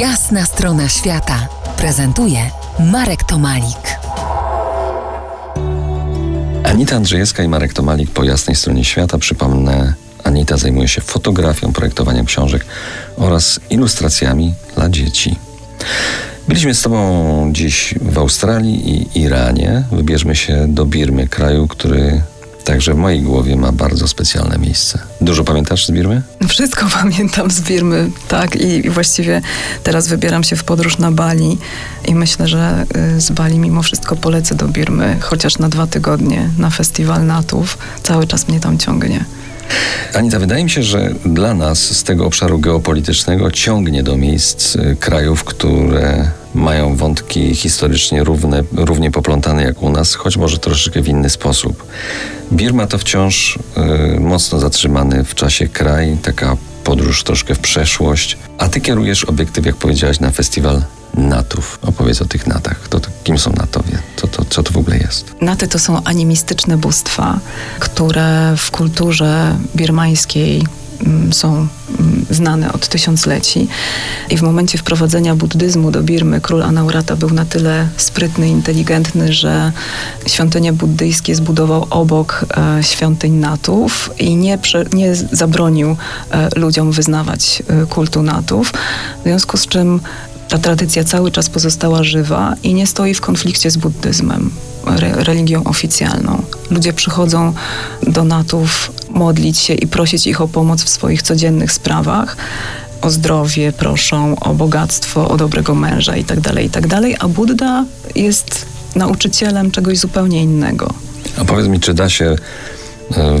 Jasna strona świata prezentuje Marek Tomalik. Anita Andrzejewska i Marek Tomalik po jasnej stronie świata. Przypomnę, Anita zajmuje się fotografią, projektowaniem książek oraz ilustracjami dla dzieci. Byliśmy z Tobą dziś w Australii i Iranie. Wybierzmy się do Birmy, kraju, który Także w mojej głowie ma bardzo specjalne miejsce. Dużo pamiętasz z Birmy? Wszystko pamiętam z Birmy, tak. I, I, właściwie teraz wybieram się w podróż na Bali i myślę, że y, z Bali mimo wszystko polecę do Birmy, chociaż na dwa tygodnie na festiwal natów. Cały czas mnie tam ciągnie. Anita, wydaje mi się, że dla nas z tego obszaru geopolitycznego ciągnie do miejsc y, krajów, które mają wątki historycznie równe, równie poplątane jak u nas, choć może troszeczkę w inny sposób. Birma to wciąż y, mocno zatrzymany w czasie kraj, taka podróż troszkę w przeszłość. A ty kierujesz obiektyw, jak powiedziałaś, na festiwal natów. Opowiedz o tych natach. To, to, kim są natowie? Co to, co to w ogóle jest? Naty to są animistyczne bóstwa, które w kulturze birmańskiej mm, są znane od tysiącleci. I w momencie wprowadzenia buddyzmu do Birmy król Anaurata był na tyle sprytny, inteligentny, że świątynie buddyjskie zbudował obok e, świątyń natów i nie, prze, nie zabronił e, ludziom wyznawać e, kultu natów. W związku z czym ta tradycja cały czas pozostała żywa i nie stoi w konflikcie z buddyzmem, re, religią oficjalną. Ludzie przychodzą do natów modlić się i prosić ich o pomoc w swoich codziennych sprawach. O zdrowie proszą, o bogactwo, o dobrego męża itd., tak itd., tak a Buddha jest nauczycielem czegoś zupełnie innego. A powiedz mi, czy da się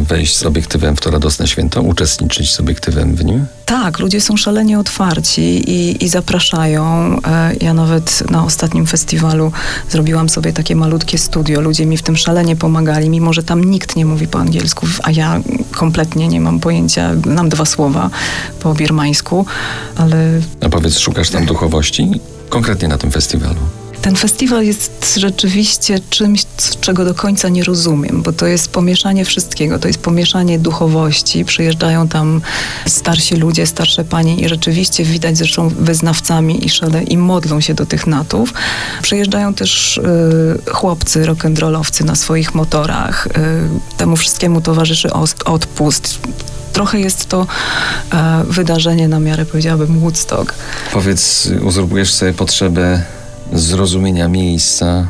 wejść z obiektywem w to radosne święto, uczestniczyć z obiektywem w nim? Tak, ludzie są szalenie otwarci i, i zapraszają. E, ja nawet na ostatnim festiwalu zrobiłam sobie takie malutkie studio. Ludzie mi w tym szalenie pomagali, mimo że tam nikt nie mówi po angielsku, a ja kompletnie nie mam pojęcia, znam dwa słowa po birmańsku, ale... A powiedz, szukasz tam duchowości? Konkretnie na tym festiwalu. Ten festiwal jest rzeczywiście czymś, czego do końca nie rozumiem, bo to jest pomieszanie wszystkiego, to jest pomieszanie duchowości. Przyjeżdżają tam starsi ludzie, starsze panie i rzeczywiście widać zresztą wyznawcami i szale i modlą się do tych natów. Przyjeżdżają też y, chłopcy, rock'n'rollowcy na swoich motorach. Y, temu wszystkiemu towarzyszy odpust trochę jest to e, wydarzenie na miarę, powiedziałabym, Woodstock. Powiedz, uzurpujesz sobie potrzebę zrozumienia miejsca,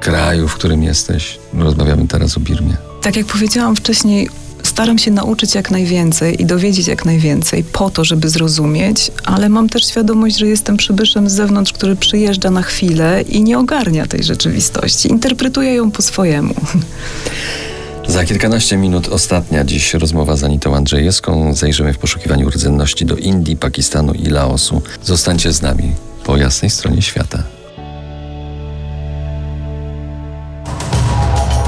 kraju, w którym jesteś. Rozmawiamy teraz o Birmie. Tak jak powiedziałam wcześniej, staram się nauczyć jak najwięcej i dowiedzieć jak najwięcej po to, żeby zrozumieć, ale mam też świadomość, że jestem przybyszem z zewnątrz, który przyjeżdża na chwilę i nie ogarnia tej rzeczywistości. Interpretuje ją po swojemu. Za kilkanaście minut ostatnia dziś rozmowa z Anitą Andrzejewską. Zajrzymy w poszukiwaniu rdzenności do Indii, Pakistanu i Laosu. Zostańcie z nami po jasnej stronie świata.